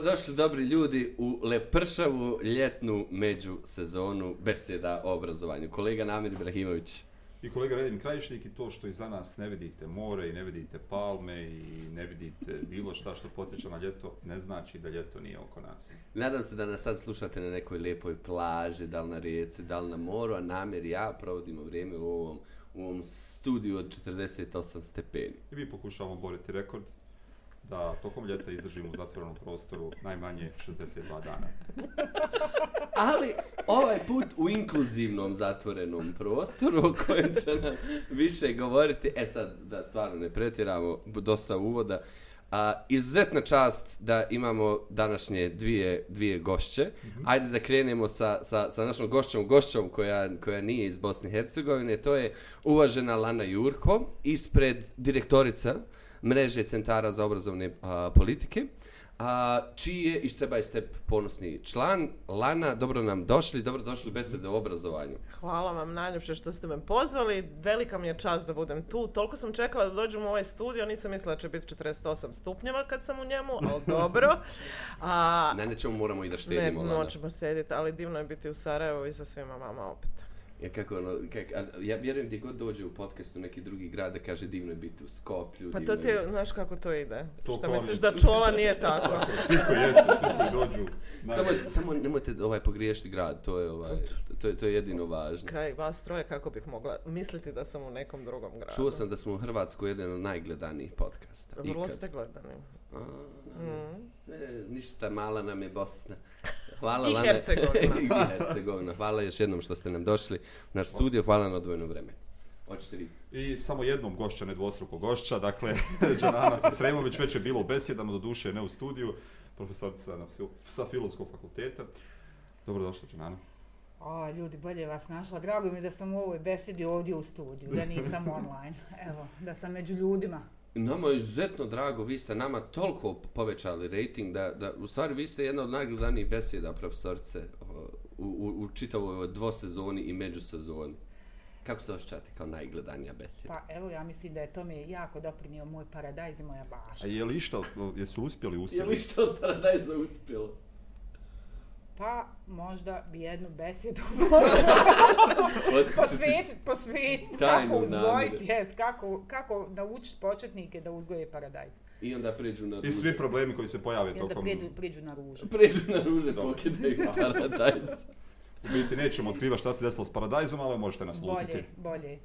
Dobrodošli dobri ljudi u lepršavu ljetnu međusezonu beseda o obrazovanju. Kolega Namir Ibrahimović. I kolega Redim Krajišnik i to što iza nas ne vidite more i ne vidite palme i ne vidite bilo šta što podsjeća na ljeto, ne znači da ljeto nije oko nas. Nadam se da nas sad slušate na nekoj lijepoj plaži, da li na rijeci, da li na moru, a Namir i ja provodimo vrijeme u ovom, u ovom studiju od 48 stepeni. I mi pokušavamo boriti rekord da tokom ljeta izdržimo u zatvorenom prostoru najmanje 62 dana. Ali ovaj put u inkluzivnom zatvorenom prostoru o kojem će nam više govoriti. E sad, da stvarno ne pretjeramo, dosta uvoda. A, izuzetna čast da imamo današnje dvije, dvije gošće. Ajde da krenemo sa, sa, sa našom gošćom, gošćom koja, koja nije iz Bosne i Hercegovine. To je uvažena Lana Jurko, ispred direktorica mreže centara za obrazovne a, politike, a, čiji je i step by step ponosni član. Lana, dobro nam došli, dobro došli besede o obrazovanju. Hvala vam najljepše što ste me pozvali. Velika mi je čast da budem tu. Toliko sam čekala da dođem u ovaj studio, nisam mislila da će biti 48 stupnjeva kad sam u njemu, ali dobro. A, Na nečemu moramo i da ne, štedimo, Lana. moćemo sjediti, ali divno je biti u Sarajevu i sa svima vama opet. Ja, kako ono, kak, a, ja vjerujem gdje god dođe u podcastu neki drugi grad da kaže divno je biti u Skoplju. Pa to ti je- znaš kako to ide. To Šta misliš mi- da čola nije tako? Svi koji jeste, svi koji dođu, Samo, samo nemojte ovaj pogriješiti grad, to je, ovaj, to, je, to je jedino važno. Kraj vas troje kako bih mogla misliti da sam u nekom drugom gradu. Čuo sam da smo u Hrvatskoj jedan od najgledanijih podcasta. Vrlo ste gledani. A, Mm. E, ništa, mala nam je Bosna. Hvala I Lana. Hercegovina. I Hercegovina. Hvala još jednom što ste nam došli u naš studio. Hvala na odvojeno vreme. Hoćete vi? I samo jednom gošća, ne dvostruko gošća, dakle, Đanana Sremović već je bilo u besjedama, doduše ne u studiju, profesorica na, sa Filozofskog fakulteta. Dobrodošla, Đanana. O, ljudi, bolje vas našla. Drago mi je da sam u ovoj besedi ovdje u studiju, da nisam online. Evo, da sam među ljudima. Nama je izuzetno drago, vi ste nama toliko povećali rating da, da u stvari vi ste jedna od najgledanijih besjeda profesorice u, u, u čitavoj dvosezoni i međusezoni. Kako se osjećate kao najgledanija besjeda? Pa evo, ja mislim da je to mi jako doprinio moj paradajz i moja bašta. A je li išta, jesu uspjeli Je li što od Paradajza uspjelo? Pa možda bi jednu besjedu Otkrićete- posvetiti, posvetiti, kako uzgojiti, jest, kako, kako naučiti početnike da uzgoje paradajz. I onda priđu na I ruže. svi problemi koji se pojave I onda tokom... priđu, priđu na ružu. Priđu na ruže, pokidaju Paradajz. U biti nećemo otkrivati šta se desilo s Paradajzom, ali možete nas lutiti. Bolje, bolje.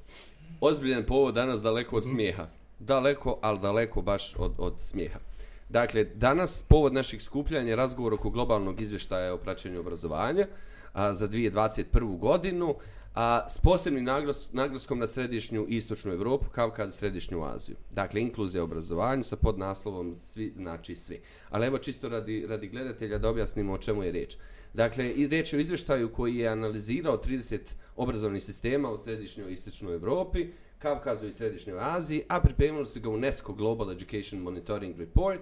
Ozbiljan povod danas daleko od smijeha. Daleko, ali daleko baš od, od smijeha. Dakle, danas povod naših skupljanja je razgovor oko globalnog izvještaja o praćenju obrazovanja a, za 2021. godinu, a s posebnim naglas, naglaskom na središnju i istočnu Europu, Kavkaz i središnju Aziju. Dakle, inkluzija u obrazovanju sa podnaslovom Svi znači svi. Ali evo čisto radi, radi gledatelja da objasnimo o čemu je riječ. Dakle, riječ je o izvještaju koji je analizirao 30 obrazovnih sistema u središnjoj istočnoj Europi, Kavkazu i središnjoj Aziji, a pripremili su ga UNESCO Global Education Monitoring Report,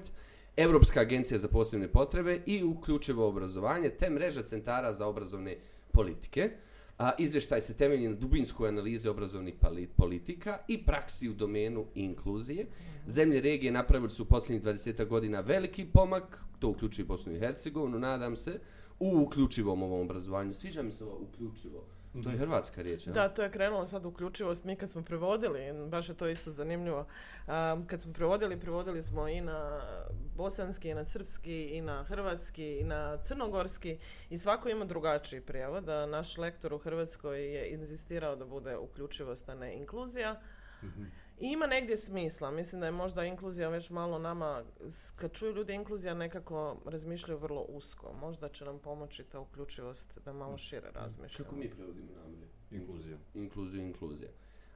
Europska agencija za posebne potrebe i uključivo obrazovanje, te mreža centara za obrazovne politike. A, izvještaj se temelji na dubinskoj analizi obrazovnih politika i praksi u domenu inkluzije. Zemlje regije napravili su u posljednjih 20 godina veliki pomak, to uključuje Bosnu i Hercegovinu, nadam se, u uključivom ovom obrazovanju. Sviđa mi se ovo uključivo. To je hrvatska riječ? Da, to je krenulo sad uključivost. Mi kad smo prevodili, baš je to isto zanimljivo, um, kad smo prevodili, prevodili smo i na bosanski, i na srpski, i na hrvatski, i na crnogorski i svako ima drugačiji prijevod. A naš lektor u Hrvatskoj je inzistirao da bude uključivost, a ne inkluzija. I ima negdje smisla. Mislim da je možda inkluzija već malo nama, kad čuju ljudi inkluzija nekako razmišljaju vrlo usko. Možda će nam pomoći ta uključivost da malo šire razmišljamo. Kako mi prevodimo namre? Inkluzija. Inkluziju, inkluzija.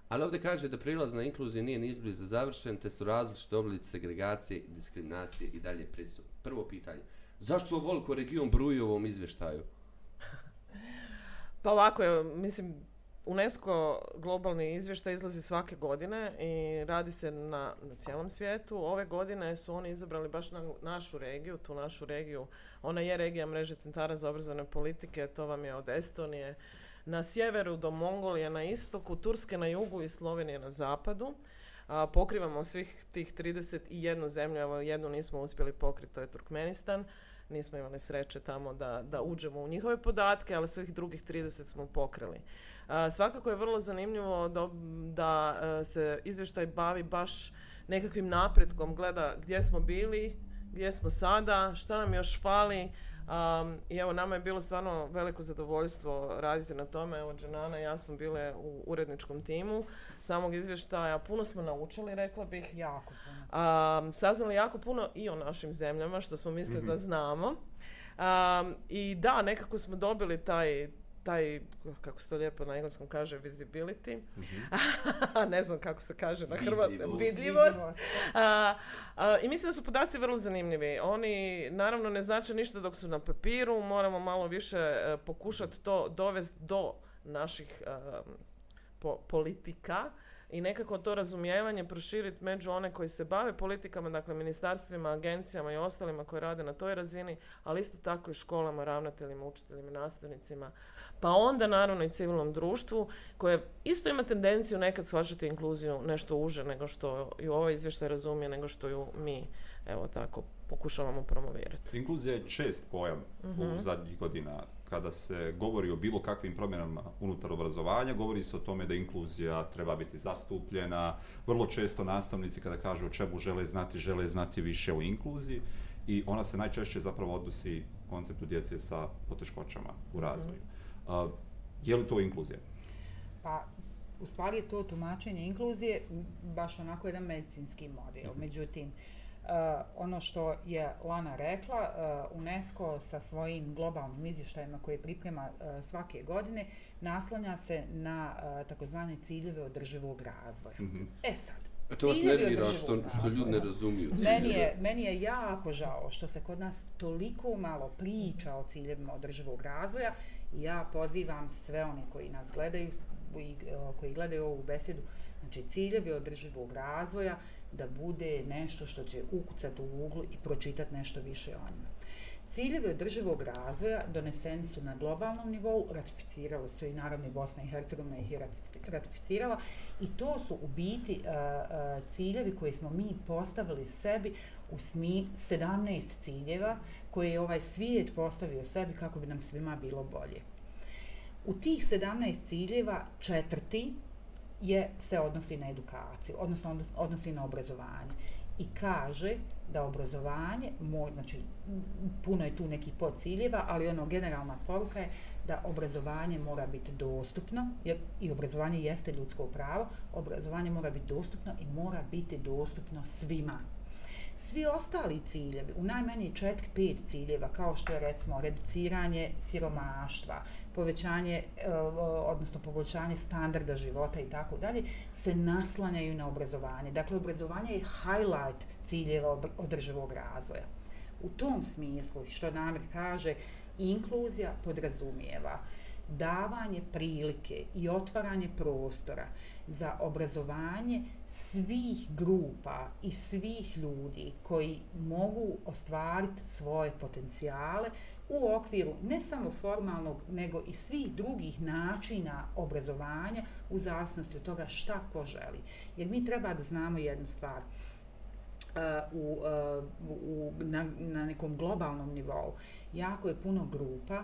Ali ovdje kaže da prilaz na inkluziju nije ni izbliza završen, te su različite oblici segregacije diskriminacije i dalje prisutni. Prvo pitanje. Zašto ovoliko region bruji u ovom izvještaju? Pa ovako je, mislim, UNESCO globalni izvještaj izlazi svake godine i radi se na, na cijelom svijetu. Ove godine su oni izabrali baš na našu regiju, tu našu regiju. Ona je regija mreže centara za obrazovne politike, to vam je od Estonije na sjeveru do Mongolije na istoku, Turske na jugu i Slovenije na zapadu. A, pokrivamo svih tih 31 zemlju, evo jednu nismo uspjeli pokriti, to je Turkmenistan. Nismo imali sreće tamo da, da uđemo u njihove podatke, ali svih drugih 30 smo pokrili. A, svakako je vrlo zanimljivo da, da e, se izvještaj bavi baš nekakvim napretkom, gleda gdje smo bili, gdje smo sada, šta nam još fali, Um, I evo, nama je bilo stvarno veliko zadovoljstvo raditi na tome. Evo, Džanana i ja smo bile u uredničkom timu samog izvještaja. Puno smo naučili, rekla bih. Jako puno. Um, saznali jako puno i o našim zemljama, što smo mislili da znamo. Um, I da, nekako smo dobili taj, taj, kako se to lijepo na engleskom kaže, visibility. ne znam kako se kaže na hrvatskom. Vidljivost. A, a, I mislim da su podaci vrlo zanimljivi. Oni naravno ne znače ništa dok su na papiru, moramo malo više e, pokušati to dovesti do naših e, po- politika i nekako to razumijevanje proširiti među one koji se bave politikama, dakle ministarstvima, agencijama i ostalima koji rade na toj razini, ali isto tako i školama, ravnateljima, učiteljima, nastavnicima, pa onda naravno i civilnom društvu koje isto ima tendenciju nekad shvaćati inkluziju nešto uže nego što ju ovaj izvještaj razumije, nego što ju mi, evo tako, pokušavamo promovirati. Inkluzija je čest pojam u zadnjih godina. Kada se govori o bilo kakvim promjenama unutar obrazovanja, govori se o tome da inkluzija treba biti zastupljena. Vrlo često nastavnici kada kažu o čemu žele znati, žele znati više o inkluziji i ona se najčešće zapravo odnosi konceptu djece sa poteškoćama u razvoju. A, je li to inkluzija? Pa, u stvari je to tumačenje inkluzije baš onako jedan medicinski model. Međutim, uh, ono što je Lana rekla, uh, UNESCO sa svojim globalnim izvještajima koje priprema uh, svake godine naslanja se na uh, takozvane ciljeve održivog razvoja. E sad, A to vas nervira što, što ljudi ne razumiju Meni je, meni je jako žao što se kod nas toliko malo priča o ciljevima održivog razvoja i ja pozivam sve one koji nas gledaju i koji gledaju ovu besedu, znači ciljevi održivog razvoja da bude nešto što će ukucati u uglu i pročitati nešto više o njima. Ciljevi održivog razvoja doneseni su na globalnom nivou, ratificirali su i naravno i Bosna i Hercegovina ih je ratifi- ratificirala i to su u biti uh, uh, ciljevi koje smo mi postavili sebi u smi 17 ciljeva koje je ovaj svijet postavio sebi kako bi nam svima bilo bolje. U tih 17 ciljeva četvrti je, se odnosi na edukaciju, odnosno odnos- odnosi na obrazovanje. I kaže da obrazovanje, mo, znači puno je tu nekih podciljeva, ali ono generalna poruka je da obrazovanje mora biti dostupno, jer i obrazovanje jeste ljudsko pravo, obrazovanje mora biti dostupno i mora biti dostupno svima. Svi ostali ciljevi, u najmanje 4-5 ciljeva, kao što je recimo reduciranje siromaštva, povećanje, e, odnosno poboljšanje standarda života i tako dalje, se naslanjaju na obrazovanje. Dakle, obrazovanje je highlight ciljeva održivog razvoja. U tom smislu, što Namir kaže, inkluzija podrazumijeva davanje prilike i otvaranje prostora za obrazovanje svih grupa i svih ljudi koji mogu ostvariti svoje potencijale u okviru ne samo formalnog, nego i svih drugih načina obrazovanja u zavisnosti od toga šta ko želi. Jer mi treba da znamo jednu stvar. Uh, u, uh, u, na, na nekom globalnom nivou jako je puno grupa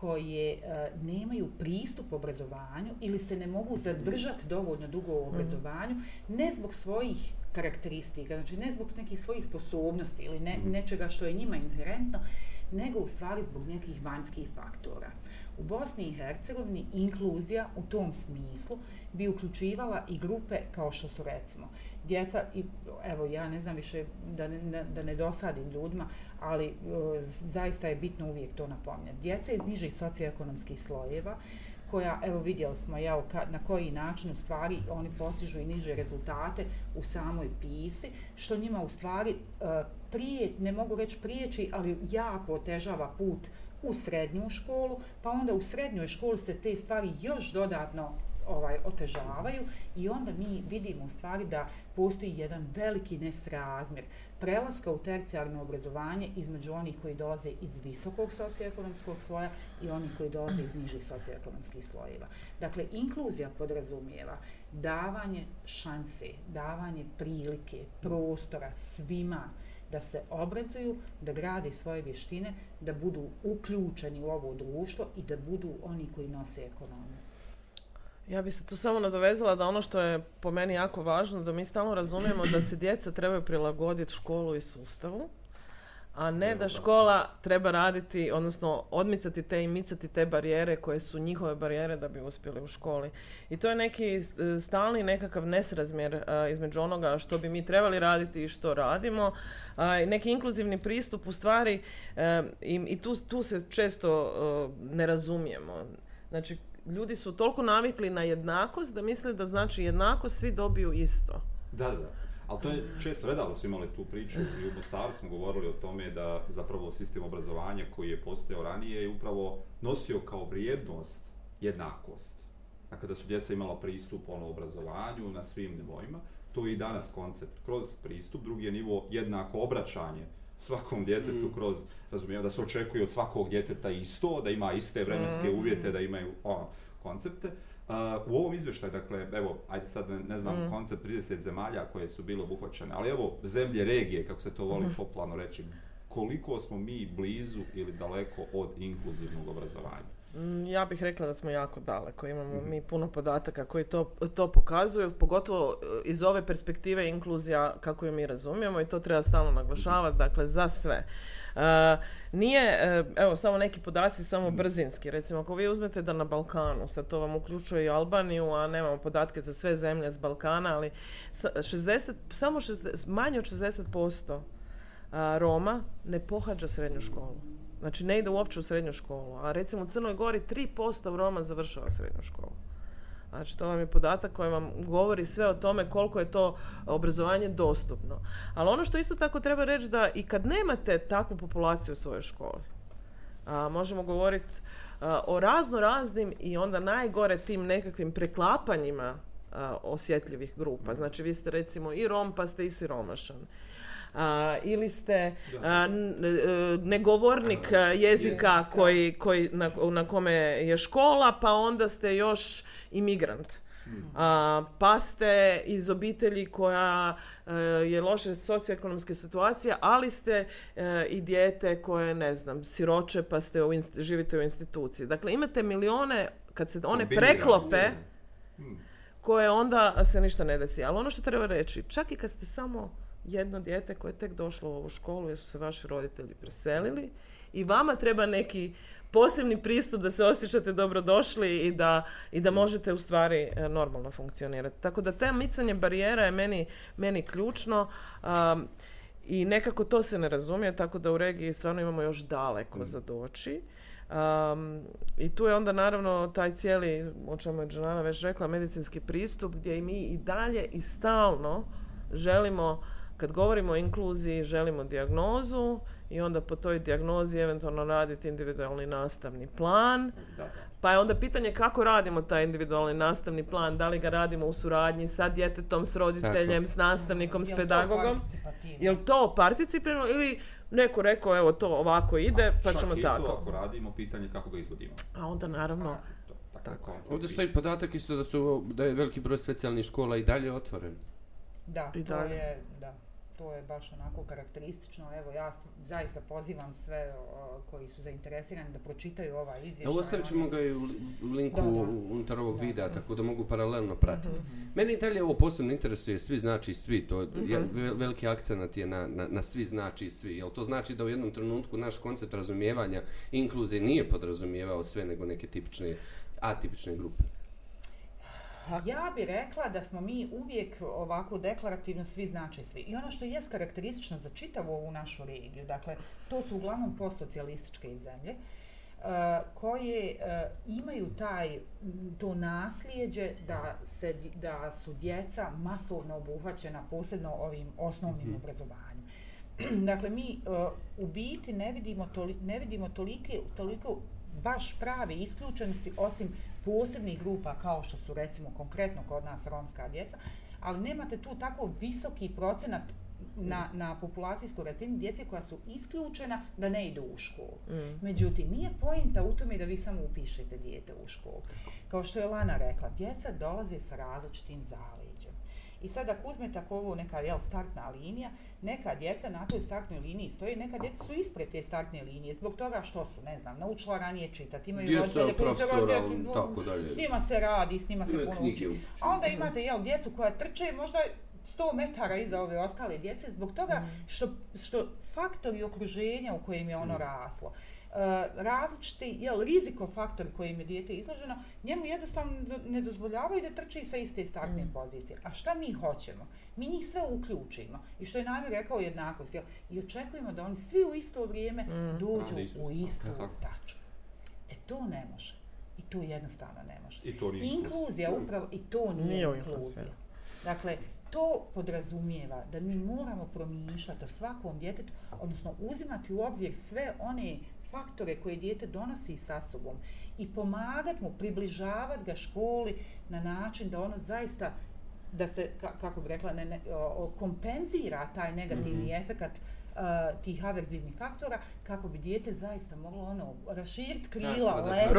koje uh, nemaju pristup obrazovanju ili se ne mogu zadržati dovoljno dugo u obrazovanju, ne zbog svojih karakteristika, znači ne zbog nekih svojih sposobnosti ili ne, nečega što je njima inherentno, nego u stvari zbog nekih vanjskih faktora. U Bosni i Hercegovini inkluzija u tom smislu bi uključivala i grupe kao što su recimo djeca i evo ja ne znam više da ne, da ne dosadim ljudima, ali e, zaista je bitno uvijek to napominjati. Djeca iz nižih socioekonomskih slojeva koja, evo vidjeli smo jel, ka, na koji način u stvari oni postižu i niže rezultate u samoj pisi, što njima u stvari e, prije, ne mogu reći priječi, ali jako otežava put u srednju školu, pa onda u srednjoj školi se te stvari još dodatno ovaj, otežavaju i onda mi vidimo u stvari da postoji jedan veliki nesrazmjer prelaska u tercijarno obrazovanje između onih koji dolaze iz visokog socioekonomskog sloja i onih koji dolaze iz nižih socioekonomskih slojeva. Dakle, inkluzija podrazumijeva davanje šanse, davanje prilike, prostora svima da se obrazuju, da grade svoje vještine, da budu uključeni u ovo društvo i da budu oni koji nose ekonomiju. Ja bih se tu samo nadovezala da ono što je po meni jako važno, da mi stalno razumijemo da se djeca trebaju prilagoditi školu i sustavu, a ne da škola treba raditi, odnosno odmicati te i micati te barijere koje su njihove barijere da bi uspjeli u školi. I to je neki stalni nekakav nesrazmjer između onoga što bi mi trebali raditi i što radimo. neki inkluzivni pristup u stvari i, i tu, tu se često ne razumijemo. Znači, ljudi su toliko navikli na jednakost da misle da znači jednakost svi dobiju isto. Da, da. Ali to je često, redalo smo imali tu priču i u Mostaru smo govorili o tome da zapravo sistem obrazovanja koji je postojao ranije je upravo nosio kao vrijednost jednakost. Dakle, da su djeca imala pristup ono obrazovanju na svim nivoima. To je i danas koncept. Kroz pristup, drugi je nivo jednako obraćanje svakom djetetu mm. kroz, razumijem, da se očekuje od svakog djeteta isto, da ima iste vremenske mm. uvjete, da imaju ono, koncepte. Uh, u ovom izvještaju, dakle, evo, ajde sad ne, znam mm. koncept 30 zemalja koje su bile obuhvaćene, ali evo, zemlje regije, kako se to voli mm. popularno reći, koliko smo mi blizu ili daleko od inkluzivnog obrazovanja? Mm, ja bih rekla da smo jako daleko. Imamo mhm. mi puno podataka koji to, to pokazuju, pogotovo e, iz ove perspektive inkluzija kako ju mi razumijemo i to treba stalno naglašavati, dakle za sve. Uh, nije, e, evo samo neki podaci samo mhm. brzinski, recimo ako vi uzmete da na Balkanu, sad to vam uključuje i Albaniju, a nemamo podatke za sve zemlje s Balkana, ali 60, samo 60, manje od 60% Roma ne pohađa srednju školu. Znači ne ide uopće u srednju školu. A recimo u Crnoj Gori 3% Roma završava srednju školu. Znači to vam je podatak koji vam govori sve o tome koliko je to obrazovanje dostupno. Ali ono što isto tako treba reći da i kad nemate takvu populaciju u svojoj školi, a, možemo govoriti o razno raznim i onda najgore tim nekakvim preklapanjima osjetljivih grupa. Znači vi ste recimo i Rom pa ste i siromašan a, ili ste a, e, negovornik jezika koji, koji, na, na kome je škola, pa onda ste još imigrant. A, pa ste iz obitelji koja e, je loše socioekonomske situacije, ali ste e, i dijete koje, ne znam, siroče pa ste u živite u instituciji. Dakle, imate milione, kad se one preklope, hmm. koje onda se ništa ne desi. Ali ono što treba reći, čak i kad ste samo jedno dijete koje je tek došlo u ovu školu jer su se vaši roditelji preselili i vama treba neki posebni pristup da se osjećate dobrodošli i da, i da možete u stvari e, normalno funkcionirati. Tako da te micanje barijera je meni, meni ključno um, i nekako to se ne razumije, tako da u regiji stvarno imamo još daleko mm. za doći. Um, I tu je onda naravno taj cijeli, o čemu je Džanana već rekla, medicinski pristup gdje i mi i dalje i stalno želimo kad govorimo o inkluziji, želimo dijagnozu i onda po toj dijagnozi eventualno raditi individualni nastavni plan. Pa je onda pitanje kako radimo taj individualni nastavni plan, da li ga radimo u suradnji sa djetetom, s roditeljem, s nastavnikom, s pedagogom. Je li to participativno ili neko rekao evo to ovako ide, pa ćemo tako. To ako radimo, pitanje kako ga izvodimo. A onda naravno... tako. Ovdje stoji podatak isto da, su, da je veliki broj specijalnih škola i dalje otvoren. Da, I to je, da to je baš onako karakteristično. Evo, ja zaista pozivam sve koji su zainteresirani da pročitaju ovaj izvještaj. Ostavit ćemo ga i u linku unutar ovog videa, tako da mogu paralelno pratiti. mm Mene i dalje ovo posebno interesuje, svi znači svi, to mm veliki akcenat je na, na, na, svi znači svi. Jel to znači da u jednom trenutku naš koncept razumijevanja inkluzije nije podrazumijevao sve nego neke tipične, atipične grupe? Ja bih rekla da smo mi uvijek ovako deklarativno svi znači svi. I ono što je karakteristično za čitavu ovu našu regiju, dakle, to su uglavnom postsocijalističke zemlje, uh, koje uh, imaju taj, to nasljeđe da, se, da su djeca masovno obuhvaćena posebno ovim osnovnim mm obrazovanjem. dakle, mi uh, u biti ne vidimo, toli, ne vidimo toliko, toliko baš prave isključenosti osim posebnih grupa kao što su recimo konkretno kod nas romska djeca, ali nemate tu tako visoki procenat na, na populacijskoj razini djece koja su isključena da ne idu u školu. Mm. Međutim, nije pojenta u tome da vi samo upišete dijete u školu. Kao što je Lana rekla, djeca dolaze sa različitim zaleđem. I sad ako uzmete ako ovo neka jel, startna linija, neka djeca na toj startnoj liniji stoji, neka djeca su ispred te startne linije, zbog toga što su, ne znam, naučila ranije čitati, imaju Djeca, roditelje koji se profesora, rode, tako dalje. s njima se radi, s njima se puno uči. A onda imate jel, djecu koja trče možda 100 metara iza ove ostale djece zbog toga što, što faktori okruženja u kojem je ono raslo, uh, različiti jel, rizikofaktori kojim je dijete izloženo, njemu jednostavno ne dozvoljavaju da trči sa iste startne pozicije. A šta mi hoćemo? Mi njih sve uključimo. I što je Namir rekao jednakost. Jel? I očekujemo da oni svi u isto vrijeme dođu Rade isto. u istu tačku. E to ne može. I to jednostavno ne može. I to nije inkluzija. Inkluzija upravo, i to nije, Nije inkluzija. inkluzija. Dakle, to podrazumijeva da mi moramo promišljati o svakom djetetu, odnosno uzimati u obzir sve one faktore koje dijete donosi sa sobom i pomagati mu, približavati ga školi na način da ono zaista da se, ka- kako bi rekla, ne, ne, o, kompenzira taj negativni efekat uh, tih averzivnih faktora kako bi dijete zaista moglo ono raširiti krila, letit,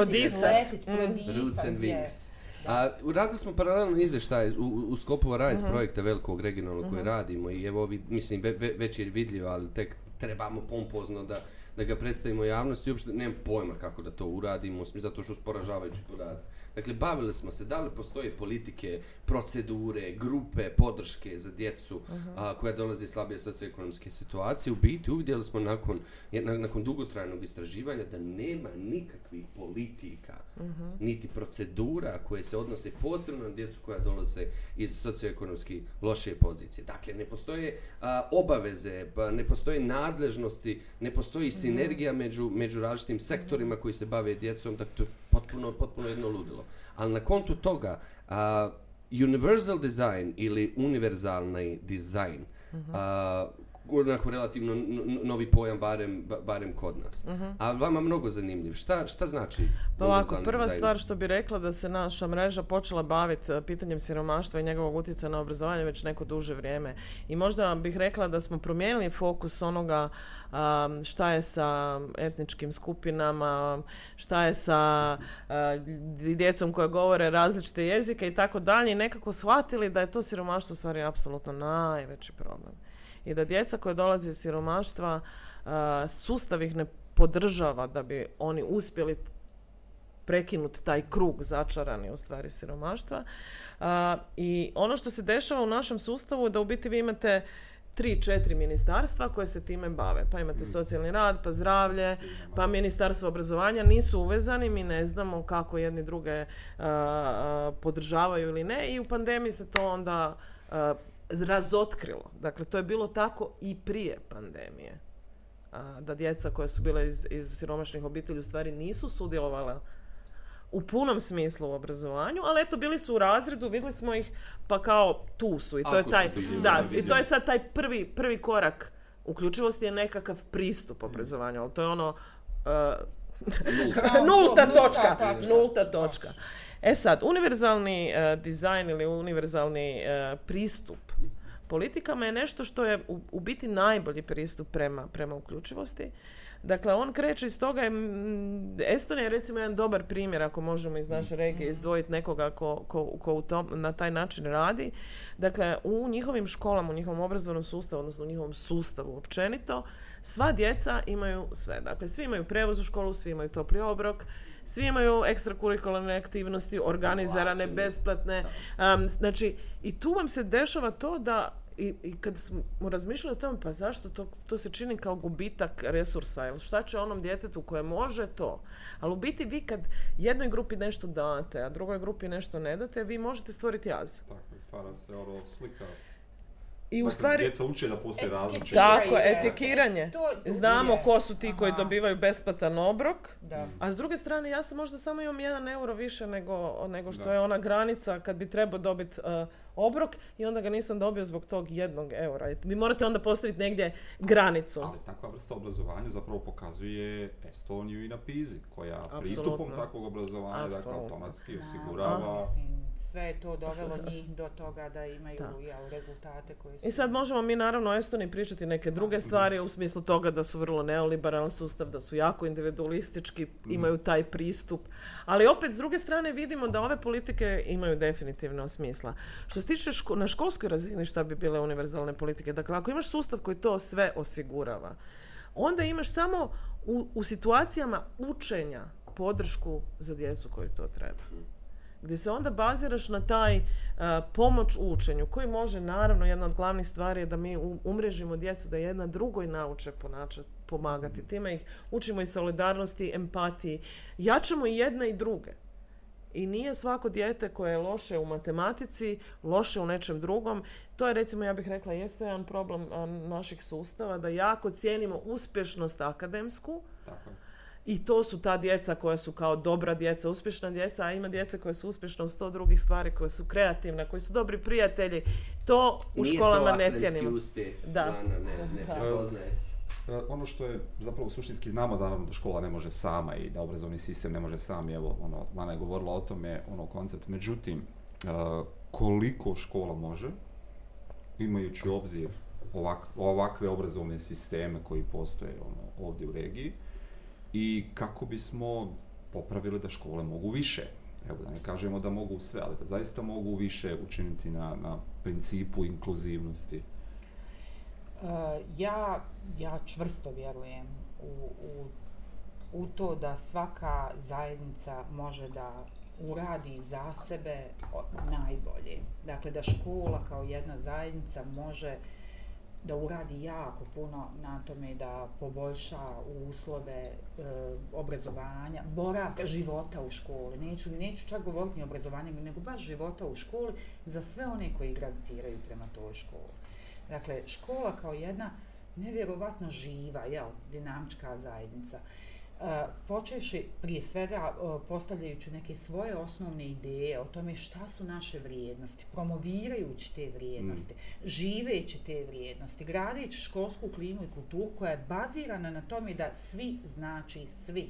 letit, prodisat. Wings. A radili smo paralelno izvještaj u, u- sklopu RISE Mhm. projekta velikog regionalnog koji radimo i evo ovi, mislim, ve, ve- već je vidljivo, ali tek trebamo pompozno da, da ga predstavimo javnosti. Uopšte nemam pojma kako da to uradimo, zato što su poražavajući podaci. Dakle, bavili smo se da li postoje politike, procedure, grupe, podrške za djecu a, koja dolaze iz slabije socioekonomske situacije. U biti uvidjeli smo nakon, nakon dugotrajnog istraživanja da nema nikakvih politika, niti procedura koje se odnose posebno na djecu koja dolaze iz socioekonomski lošije pozicije. Dakle, ne postoje a, obaveze, pa ne postoje nadležnosti, ne postoji sinergija među, među različitim sektorima koji se bave djecom, dakle, potpuno, potpuno jedno ludilo. Ali na kontu toga, a, universal design ili univerzalni dizajn, a, onako relativno novi pojam, barem, ba- barem kod nas. A vama mnogo zanimljiv. Šta, šta znači Pa ovako, prva stvar što bi rekla da se naša mreža počela baviti e, pitanjem siromaštva i njegovog utjecaja na obrazovanje već neko duže vrijeme. I možda bih rekla da smo promijenili fokus onoga um, šta je sa etničkim skupinama, šta je sa uh, djecom koja govore različite jezike i tako dalje i nekako shvatili da je to siromaštvo u stvari apsolutno najveći problem. I da djeca koja dolaze iz siromaštva, sustav ih ne podržava da bi oni uspjeli prekinuti taj krug začarani u stvari siromaštva. A, I ono što se dešava u našem sustavu je da u biti vi imate tri, četiri ministarstva koje se time bave. Pa imate socijalni rad, pa zdravlje, pa ministarstvo obrazovanja. Nisu uvezani, mi ne znamo kako jedni druge a, a, podržavaju ili ne i u pandemiji se to onda razotkrilo. Dakle, to je bilo tako i prije pandemije. A, da djeca koja su bila iz, iz siromašnih obitelji u stvari nisu sudjelovala u punom smislu u obrazovanju, ali eto bili su u razredu, vidjeli smo ih, pa kao tu su i to Ako je taj, da, i to je sad taj prvi, prvi korak uključivosti je nekakav pristup obrazovanju, ali to je ono uh, nulta točka. nulta točka. E sad, univerzalni uh, dizajn ili univerzalni uh, pristup politikama je nešto što je u, u biti najbolji pristup prema, prema uključivosti. Dakle, on kreće iz toga, Estonija je recimo jedan dobar primjer, ako možemo iz naše regije izdvojiti nekoga ko, ko, ko u tom, na taj način radi. Dakle, u njihovim školama, u njihovom obrazovnom sustavu, odnosno u njihovom sustavu općenito, sva djeca imaju sve. Dakle, svi imaju prevoz u školu, svi imaju topli obrok, svi imaju ekstrakurikularne aktivnosti, organizirane, besplatne. Um, znači, i tu vam se dešava to da i, i kad smo razmišljali o tome, pa zašto to, to se čini kao gubitak resursa, ili šta će onom djetetu koje može to. Ali u biti vi kad jednoj grupi nešto date, a drugoj grupi nešto ne date, vi možete stvoriti jaz. Tako, stvara se ono slika I u Dakle, stvari, Djeca uče da postoje Etikiranje. različite... tako, je. etikiranje. Znamo ko su ti koji dobivaju besplatan obrok. Da. A s druge strane, ja sam možda samo imam jedan euro više nego, nego što Da. je ona granica kad bi trebao dobiti uh, obrok i onda ga nisam dobio zbog tog jednog eura. Vi morate onda postaviti negdje granicu. Ali takva vrsta obrazovanja zapravo pokazuje Estoniju i na Pizi, koja Apsolutno. pristupom takvog obrazovanja dakle, automatski Da, osigurava... Sve je to dovelo njih do toga da imaju Da. jel, rezultate koji. I sad možemo mi naravno o Estoniji pričati neke druge stvari u smislu toga da su vrlo neoliberalan sustav, da su jako individualistički, imaju taj pristup. Ali opet s druge strane vidimo da ove politike imaju definitivno smisla. Što se tiče ško- na školskoj razini šta bi bile univerzalne politike, dakle ako imaš sustav koji to sve osigurava, onda imaš samo u, u situacijama učenja podršku za djecu koju to treba gdje se onda baziraš na taj uh, pomoć u učenju, koji može, naravno, jedna od glavnih stvari je da mi umrežimo djecu, da jedna drugoj nauče ponačati, pomagati. Time ih učimo i solidarnosti, empatiji. Jačamo i jedne i druge. I nije svako dijete koje je loše u matematici, loše u nečem drugom. To je recimo, ja bih rekla, jeste jedan problem a, naših sustava, da jako cijenimo uspješnost akademsku, Tako. I to su ta djeca koja su kao dobra djeca, uspješna djeca, a ima djeca koja su uspješna u sto drugih stvari, koje su kreativne, koji su dobri prijatelji. To u Nije školama to ne cijenimo. uspjeh, Da. Lana, ne, ne Da. prepoznaje se. E, Ono što je zapravo suštinski znamo da naravno da škola ne može sama i da obrazovni sistem ne može sam, evo, ono, Lana je govorila o tome, ono, koncept. Međutim, e, koliko škola može, imajući u obzir ovak, ovakve obrazovne sisteme koji postoje ono, ovdje u regiji i kako bismo popravili da škole mogu više. Evo da ne kažemo da mogu sve, ali da zaista mogu više učiniti na, na principu inkluzivnosti. Uh, ja, ja čvrsto vjerujem u, u, u to da svaka zajednica može da uradi za sebe najbolje. Dakle, da škola kao jedna zajednica može da uradi jako puno na tome da poboljša uslove e, obrazovanja, boravka, života u školi. Neću, neću čak govoriti ni o obrazovanju, nego baš života u školi za sve one koji gravitiraju prema toj školi. Dakle, škola kao jedna nevjerovatno živa, jel, dinamička zajednica. E, počevši prije svega e, postavljajući neke svoje osnovne ideje o tome šta su naše vrijednosti, promovirajući te vrijednosti, živeći te vrijednosti, gradeći školsku klimu i kulturu koja je bazirana na tome da svi znači svi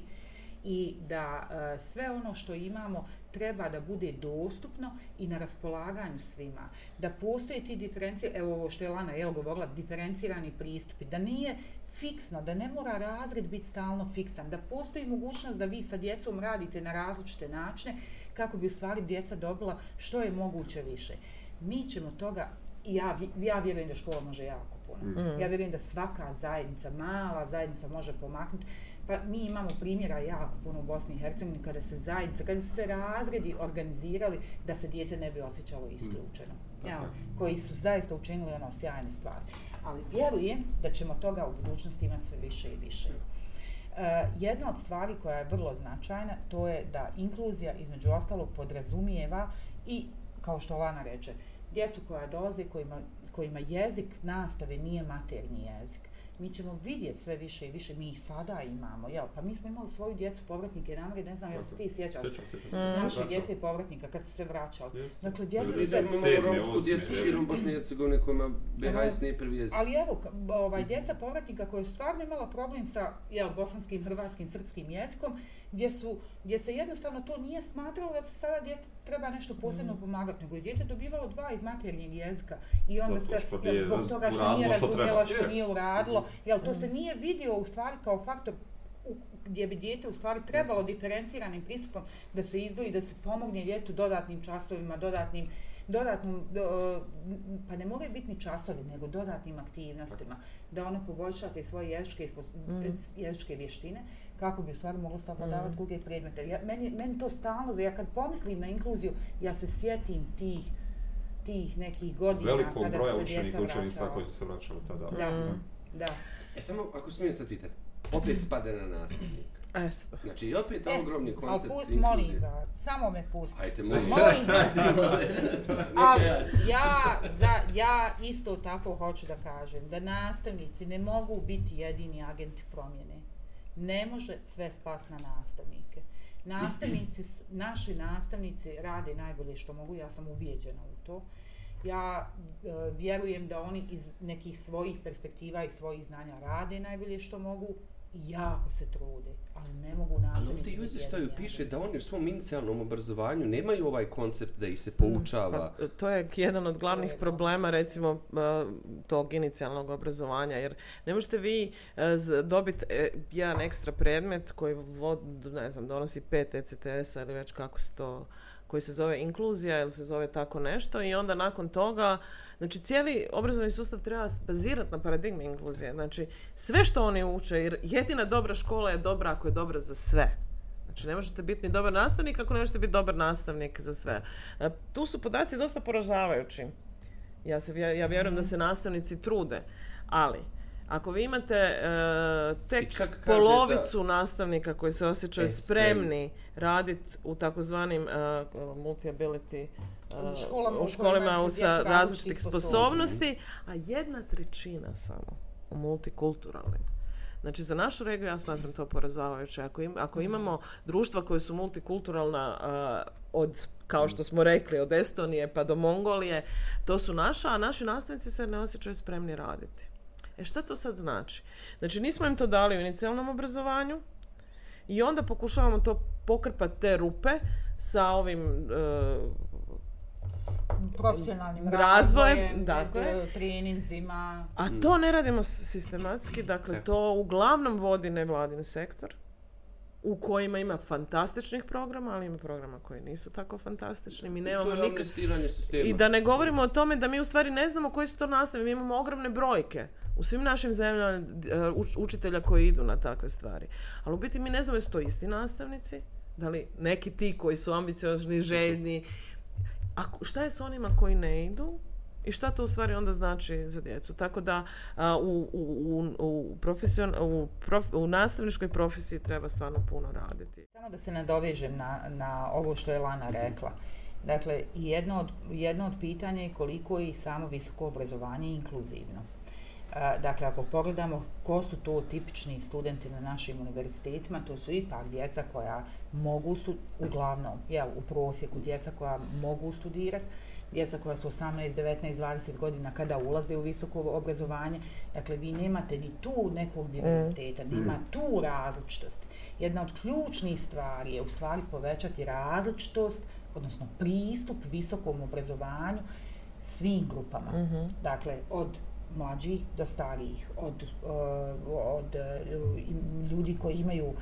i da e, sve ono što imamo treba da bude dostupno i na raspolaganju svima. Da postoje ti diferencije, evo ovo što je Lana jel, govorila, diferencirani pristupi, da nije fiksno, da ne mora razred biti stalno fiksan, da postoji mogućnost da vi sa djecom radite na različite načine kako bi u stvari djeca dobila što je moguće više. Mi ćemo toga, ja, ja vjerujem da škola može jako puno. Ja vjerujem da svaka zajednica, mala zajednica može pomaknuti. Pa mi imamo primjera jako puno u Bosni i Hercegovini kada se zajednica, kada su se razredi organizirali da se dijete ne bi osjećalo isključeno. Evo, je. koji su zaista učinili ono sjajne stvari. Ali vjerujem da ćemo toga u budućnosti imati sve više i više. E, jedna od stvari koja je vrlo značajna, to je da inkluzija između ostalog podrazumijeva i, kao što Lana reče, djecu koja dolaze, kojima, kojima jezik nastave nije maternji jezik. Mi ćemo vidjeti sve više i više, mi ih sada imamo, jel? Pa mi smo imali svoju djecu povratnike namre, ne znam jel se ti sjećaš, Sjećam se, sjećam se. naše Vraćao. djece povratnika kad su se vraćali. Jeste. Dakle, djeca Devedeset se... Imamo romsku djecu je. širom Bosne i Hercegovine kojima. BHS nije prvi jezik. Ali evo, ovaj, djeca povratnika koja su stvarno imala problem sa jel, bosanskim, hrvatskim, srpskim jezikom, gdje, su, gdje se jednostavno to nije smatralo da se sada djete treba nešto posebno pomagati, nego je dijete dobivalo dva iz maternjeg jezika. I onda Zato se, što jel, zbog toga što nije što razumjela, što Je. nije uradilo, jel, to se nije vidio u stvari kao faktor u- gdje bi dijete u stvari trebalo diferenciranim pristupom da se izdvoji, da se pomogne djetu dodatnim časovima, dodatnim dodatnom, do- pa ne moraju biti ni časovi, nego dodatnim aktivnostima, da ono poboljša te svoje jezičke, ispo- jezičke vještine, kako bi u stvari moglo savladavati druge predmete. Ja, meni, meni to stalno, ja kad pomislim na inkluziju, ja se sjetim tih tih nekih godina Velikog kada broja su se djeca učenika učenica koji su se vraćali tada. Da, da. E samo, ako smijem sad pitati, opet spade na nastavnika. Eto. Znači, i opet E, ogromni ali koncept put- inkluzije. molim ga, samo me pusti. Hajte, molim. Molim ga. Hajde, molim. Ali ja, za, ja isto tako hoću da kažem da nastavnici ne mogu biti jedini agenti promjene. Ne može sve spas na nastavnike. Nastavnici, naši nastavnici rade najbolje što mogu, ja sam ubijeđena u to. Ja e, vjerujem da oni iz nekih svojih perspektiva i svojih znanja rade najbolje što mogu jako se trude, ali ne mogu Ali nastavnici ovdje u izvještaju piše da oni u svom inicijalnom obrazovanju nemaju ovaj koncept da ih se poučava. Pa, to je jedan od glavnih problema recimo uh, tog inicijalnog obrazovanja jer ne možete vi dobiti jedan ekstra predmet koji vod, ne znam, donosi pet ECTS-a ili već kako se to koji se zove inkluzija ili se zove tako nešto i onda nakon toga znači cijeli obrazovni sustav treba bazirati na paradigmi inkluzije znači sve što oni uče jer jedina dobra škola je dobra ako je dobra za sve Znači, ne možete biti ni dobar nastavnik ako ne možete biti dobar nastavnik za sve. E, Tu su podaci dosta poražavajući. Ja, se, vje- ja vjerujem da se nastavnici trude, ali ako vi imate e, tek čak polovicu nastavnika koji se osjećaju E, spremni raditi u takozvanim uh, multi-ability uh, U školama u školama u- sa različitih sposobnosti. a jedna trećina samo u multikulturalnim. Znači, za našu regiju ja smatram to poražavajuće. Ako, im, ako imamo društva koje su multikulturalna a, od, kao što smo rekli, od Estonije pa do Mongolije, to su naša, a naši nastavnici se ne osjećaju spremni raditi. E šta to sad znači? Znači, nismo im to dali u inicijalnom obrazovanju i onda pokušavamo to pokrpati te rupe sa ovim e, profesionalnim Razvojem, dakle. treninzima. A to ne radimo sistematski, dakle to uglavnom vodi nevladin sektor u kojima ima fantastičnih programa, ali ima programa koji nisu tako fantastični. Mi I nemamo sistema. I da ne govorimo o tome da mi u stvari ne znamo koji su to nastavi. Mi imamo ogromne brojke u svim našim zemljama e, uč- učitelja koji idu na takve stvari. Ali u biti mi ne znamo jesu to isti nastavnici, da li neki ti koji su ambiciozni, željni. A šta je s onima koji ne idu? I šta to u stvari onda znači za djecu? Tako da a, u, u, u, u, profesion, u, prof- u nastavničkoj profesiji treba stvarno puno raditi. Samo da se nadovežem na, na ovo što je Lana rekla. Dakle, jedno od, jedno od pitanja je koliko je i samo visoko obrazovanje inkluzivno. Dakle, ako pogledamo ko su to tipični studenti na našim univerzitetima, to su ipak djeca koja mogu, stu, uglavnom, jel, u prosjeku djeca koja mogu studirati, djeca koja su 18, 19, 20 godina kada ulaze u visoko obrazovanje. Dakle, vi nemate ni tu nekog diverziteta, nema tu različitost. Jedna od ključnih stvari je u stvari povećati različitost, odnosno pristup visokom obrazovanju svim grupama. Dakle, od mlađih do starijih, od, uh, od uh, ljudi koji imaju uh,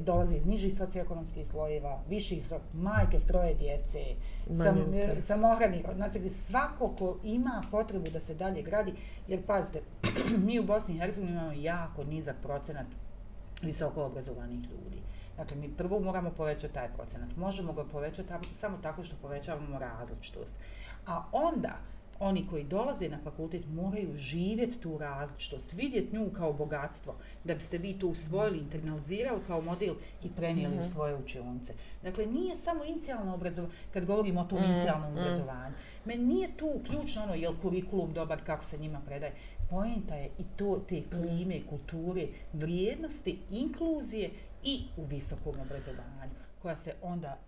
dolaze iz nižih socioekonomskih slojeva, viših, majke stroje djece, sam, samohrani, znači svako ko ima potrebu da se dalje gradi, jer pazite, mi u Bosni i Hercegovini imamo jako nizak procenat visoko obrazovanih ljudi. Dakle, mi prvo moramo povećati taj procenat. Možemo ga povećati samo tako što povećavamo različitost. A onda, oni koji dolaze na fakultet moraju živjeti tu različitost, vidjeti nju kao bogatstvo, da biste vi to usvojili, internalizirali kao model i prenijeli u svoje učionice. Dakle, nije samo inicijalno obrazovanje, kad govorimo o tom inicijalnom obrazovanju, meni nije tu ključno ono, je li kurikulum dobar, kako se njima predaje. Poenta je i to, te klime, kulture, vrijednosti, inkluzije i u visokom obrazovanju, koja se onda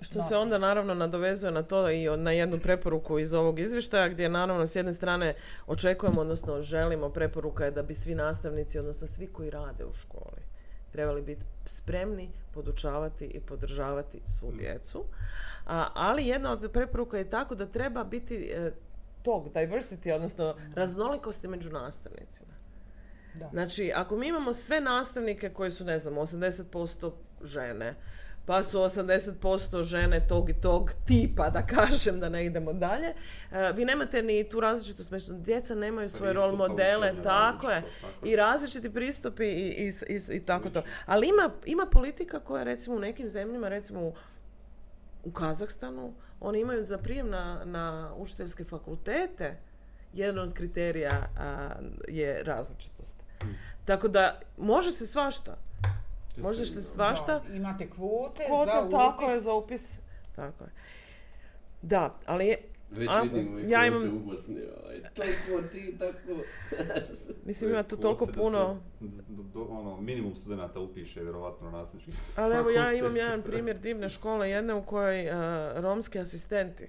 Što nosi. se onda naravno nadovezuje na to i na jednu preporuku iz ovog izvještaja gdje naravno s jedne strane očekujemo, odnosno želimo preporuka je da bi svi nastavnici, odnosno svi koji rade u školi trebali biti spremni podučavati i podržavati svu djecu. A, ali jedna od preporuka je tako da treba biti e, tog diversity, odnosno raznolikosti među nastavnicima. Da. Znači, ako mi imamo sve nastavnike koji su, ne znam, 80% žene, pa su 80% žene tog i tog tipa, da kažem, da ne idemo dalje, e, vi nemate ni tu različitost među djeca nemaju svoje rol modele, je, tako je. i različiti pristupi i, i, i, i tako to. Ali ima, ima politika koja recimo u nekim zemljama, recimo u, Kazahstanu, oni imaju za prijem na, na učiteljske fakultete, jedan od kriterija a, je različitost. Tako da može se svašta. Možeš se svašta... Da, imate kvote, Kvote, za upis. tako je, za upis. Tako je. Da, ali je, Već A, vidim ove ja imam- u Bosni, ovaj, toliko ti, tako... mislim ima tu toliko puno... se do- do- ono, minimum studenta upiše vjerovatno na nastavnički. Ali evo ja imam jedan primjer divne škole, jedne u kojoj a, romski asistenti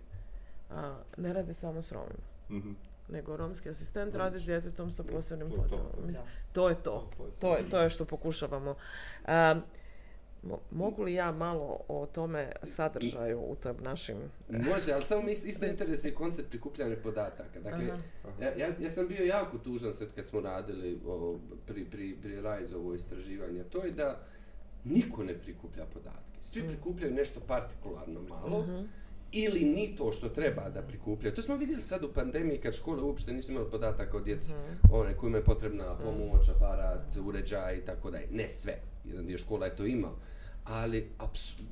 a, ne rade samo s Romima, Mhm. nego romski asistent radi s djetetom sa posebnim To to. potrebama. To je to. To je sve. To je, to je što pokušavamo. Mo- mogu li ja malo o tome sadržaju u tom našim... Može, ali samo mi isto interesuje koncept prikupljanja podataka. Dakle, Aha. ja, ja, ja sam bio jako tužan sad kad smo radili o, pri, pri, pri istraživanje. To je da niko ne prikuplja podatke. Svi prikupljaju nešto partikularno malo. Ili ni to što treba da prikupljaju. To smo vidjeli sad u pandemiji kad škole uopšte nisu imali podataka o djeci. One kojima je potrebna pomoć, aparat, uređaj i tako dalje. Ne sve. Jedan dio škola je to imao. Ali, apsu-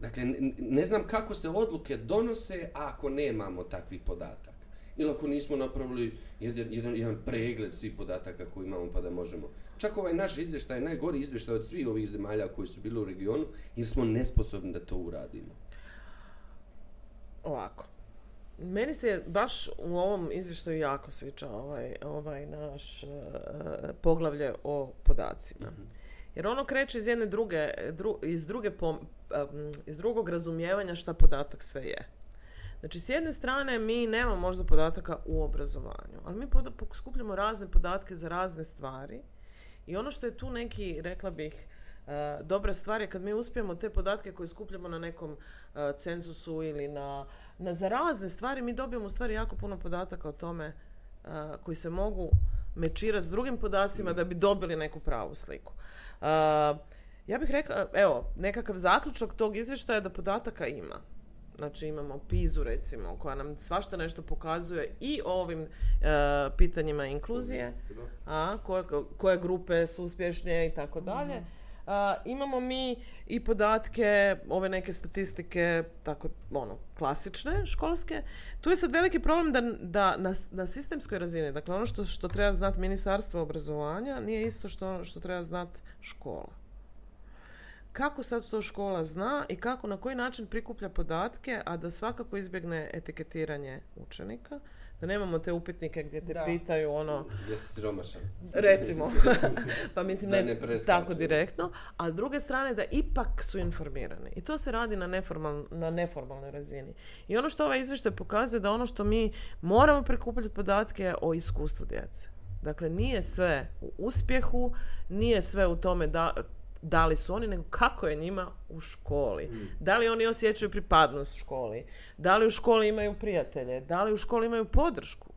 dakle, ne, ne znam kako se odluke donose ako nemamo takvih podataka. Ili ako nismo napravili jedan, jedan, jedan pregled svih podataka koje imamo pa da možemo. Čak ovaj naš izvještaj je najgori izvještaj od svih ovih zemalja koji su bili u regionu jer smo nesposobni da to uradimo. Ovako. Meni se baš u ovom izvještaju jako sviđa ovaj, ovaj naš e, poglavlje o podacima. Jer ono kreće iz jedne druge, dru- iz, druge pom- iz drugog razumijevanja šta podatak sve je. Znači, s jedne strane mi nemamo možda podataka u obrazovanju, ali mi skupljamo razne podatke za razne stvari i ono što je tu neki, rekla bih, e, dobra stvar je kad mi uspijemo te podatke koje skupljamo na nekom e, cenzusu ili na, na za razne stvari, mi dobijemo u stvari jako puno podataka o tome e, koji se mogu mečirati s drugim podacima da bi dobili neku pravu sliku. E, ja bih rekla, evo, nekakav zaključak tog izvještaja je da podataka ima. Znači imamo Pizu recimo koja nam svašta nešto pokazuje i o ovim e, pitanjima inkluzije, a koje, koje grupe su uspješnije i tako dalje. Imamo mi i podatke, ove neke statistike, tako, ono, klasične, školske. Tu je sad veliki problem da, da na, na sistemskoj razini, dakle ono što, što treba znati ministarstvo obrazovanja nije isto što, što treba znati škola kako sad to škola zna i kako na koji način prikuplja podatke, a da svakako izbjegne etiketiranje učenika, da nemamo te upitnike gdje te Da. pitaju ono, Jesi siromašan? recimo, pa mislim Da ne, ne tako direktno, a s druge strane da ipak su informirani. I to se radi na, neformal, na neformalnoj razini. I ono što ovaj izvještaj pokazuje da ono što mi moramo prikupljati podatke je o iskustvu djece. Dakle, nije sve u uspjehu, nije sve u tome da, da li su oni, nego kako je njima u školi. Da li oni osjećaju pripadnost u školi, da li u školi imaju prijatelje, da li u školi imaju podršku.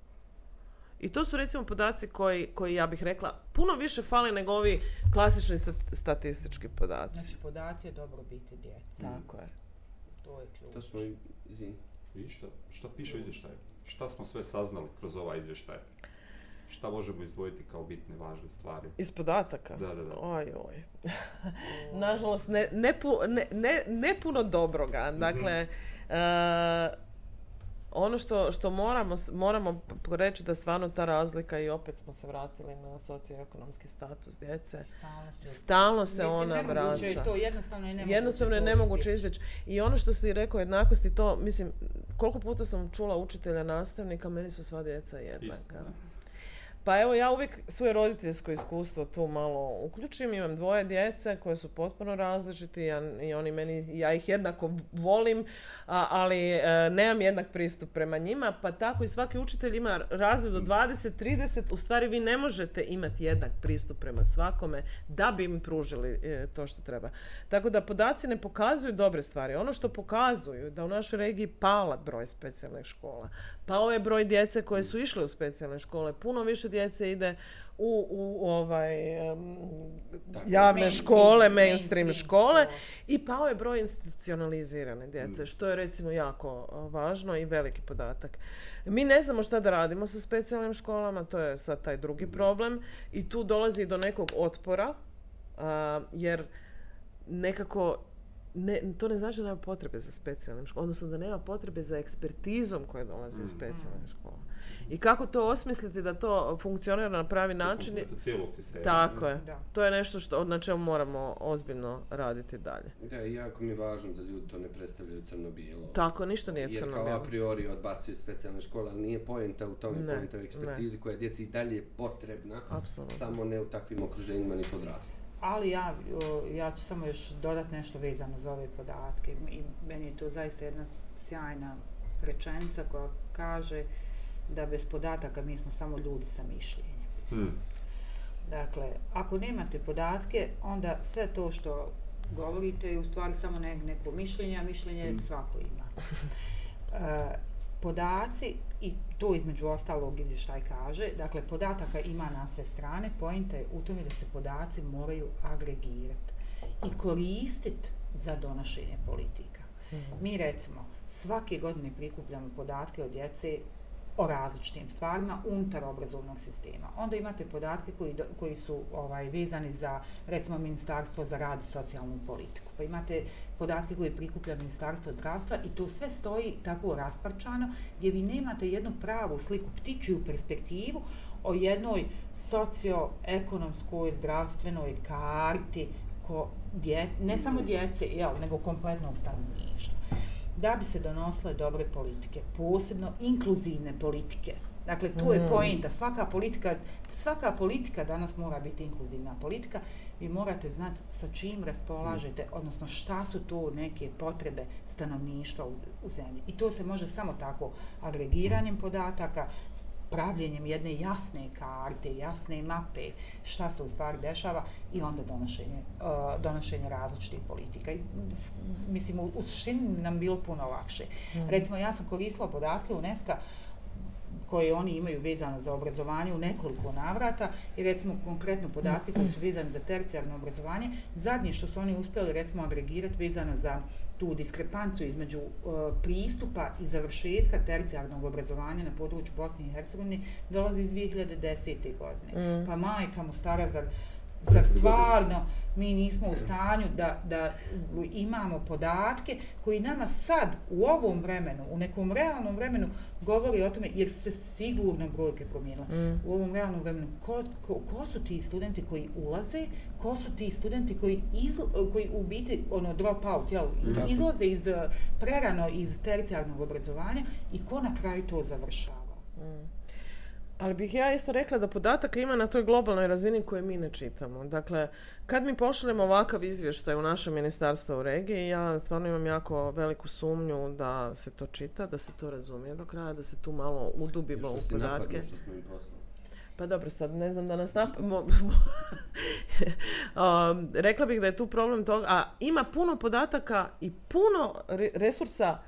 I to su recimo podaci koji, koji ja bih rekla puno više fali nego ovi klasični stat- statistički podaci. Znači, podaci je dobro biti djece. Tako je. To je ključ. To smo i, šta, šta piše u izvještaju? Šta smo sve saznali kroz ovaj izvještaj? Šta možemo izdvojiti kao bitne, važne stvari? Iz podataka? Da, da, da. Oj, oj. Nažalost, ne, ne, pu- ne, ne, puno dobroga. Dakle, e, ono što, što moramo, moramo reći da stvarno ta razlika i opet smo se vratili na socioekonomski status djece. Stalno se- Stalno se Mislim, ona nemoguće je vraća. To jednostavno je nemoguće Jednostavno je nemoguće izbjeći. I ono što si rekao, jednakosti, to, mislim, koliko puta sam čula učitelja, nastavnika, meni su sva djeca jednaka. Pa evo ja uvijek svoje roditeljsko iskustvo tu malo uključim. Imam dvoje djece koje su potpuno različiti ja- i oni meni, ja ih jednako volim, a- ali e, nemam jednak pristup prema njima, pa tako i svaki učitelj ima razred od 20, 30, u stvari vi ne možete imati jednak pristup prema svakome da bi im pružili e, to što treba. Tako da podaci ne pokazuju dobre stvari. Ono što pokazuju da u našoj regiji pala broj specijalnih škola, pao je broj djece koje su išle u specijalne škole, puno više djece ide u, u ovaj, em, javne Mainstream, škole, mainstream mainstream škole i pao je broj institucionalizirane djece, što je recimo jako važno i veliki podatak. Mi ne znamo šta da radimo sa specijalnim školama, to je sad taj drugi problem i tu dolazi do nekog otpora, a, jer nekako ne, to ne znači da nema potrebe za specijalnim školama, odnosno da nema potrebe za ekspertizom koja dolazi iz specijalne škole. I kako to osmisliti da to funkcionira na pravi način. To cijelog sistema. Tako je. Da. To je nešto što, na čemu moramo ozbiljno raditi dalje. Da, i jako mi je važno da ljudi to ne predstavljaju crno-bijelo. Tako, ništa nije Jer crno kao a priori odbacuju specijalne škole, ali nije poenta u tome, Ne, poenta u ekspertizi koja je djeci i dalje potrebna, Apsolutno. samo ne u takvim okruženjima ni kod odrasli. Ali ja, ja ću samo još dodati nešto vezano za ove podatke. I meni je to zaista jedna sjajna rečenica koja kaže da bez podataka mi smo samo ljudi sa mišljenjem. Hmm. Dakle, ako nemate podatke, onda sve to što govorite je u stvari samo ne, neko mišljenje, a mišljenje svako ima. E, podaci, i to između ostalog izvještaj kaže, dakle, podataka ima na sve strane, pojenta je u tome da se podaci moraju agregirati i koristiti za donošenje politika. Mi recimo svake godine prikupljamo podatke od djece o različitim stvarima unutar obrazovnog sistema. Onda imate podatke koji, do- koji su ovaj, vezani za recimo Ministarstvo za rad i socijalnu politiku. Pa imate podatke koje prikuplja Ministarstvo zdravstva i to sve stoji tako rasparčano gdje vi nemate jednu pravu sliku, ptičju perspektivu o jednoj socioekonomskoj zdravstvenoj karti ko dje, ne samo djece, jel, nego kompletnog stanovništva da bi se donosile dobre politike, posebno inkluzivne politike. Dakle, tu je poenta. Svaka politika, svaka politika danas mora biti inkluzivna politika. Vi morate znati sa čim raspolažete, odnosno šta su to neke potrebe stanovništva u, u zemlji. I to se može samo tako agregiranjem podataka, s pravljenjem jedne jasne karte, jasne mape šta se u stvari dešava i onda donošenje, uh, donošenje različitih politika. I, mislim, u, u suštini nam bilo puno lakše. Recimo, ja sam koristila podatke UNESCO koje oni imaju vezano za obrazovanje u nekoliko navrata i recimo konkretno podatke koji su vezani za tercijarno obrazovanje. Zadnje što su oni uspjeli recimo agregirati vezano za tu diskrepanciju između uh, pristupa i završetka tercijarnog obrazovanja na području Bosne i Hercegovine dolazi iz 2010. godine. Pa majka mu stara, zar, zar 10 stvarno mi nismo u stanju da, da imamo podatke koji nama sad u ovom vremenu, u nekom realnom vremenu govori o tome, jer su se sigurno brojke promijenile. U ovom realnom vremenu, ko, ko, ko su ti studenti koji ulaze, ko su ti studenti koji, izl, koji u biti ono, drop out, jel, izlaze iz, prerano iz tercijarnog obrazovanja i ko na kraju to završava. Ali bih ja isto rekla da podataka ima na toj globalnoj razini koje mi ne čitamo. Dakle, kad mi pošaljemo ovakav izvještaj u naše ministarstvo u regiji, ja stvarno imam jako veliku sumnju da se to čita, da se to razumije do kraja, da se tu malo udubimo u podatke. napadnu što smo im poslali. Pa dobro, sad ne znam da nas nap... Um, rekla bih da je tu problem toga, a ima puno podataka i puno re- resursa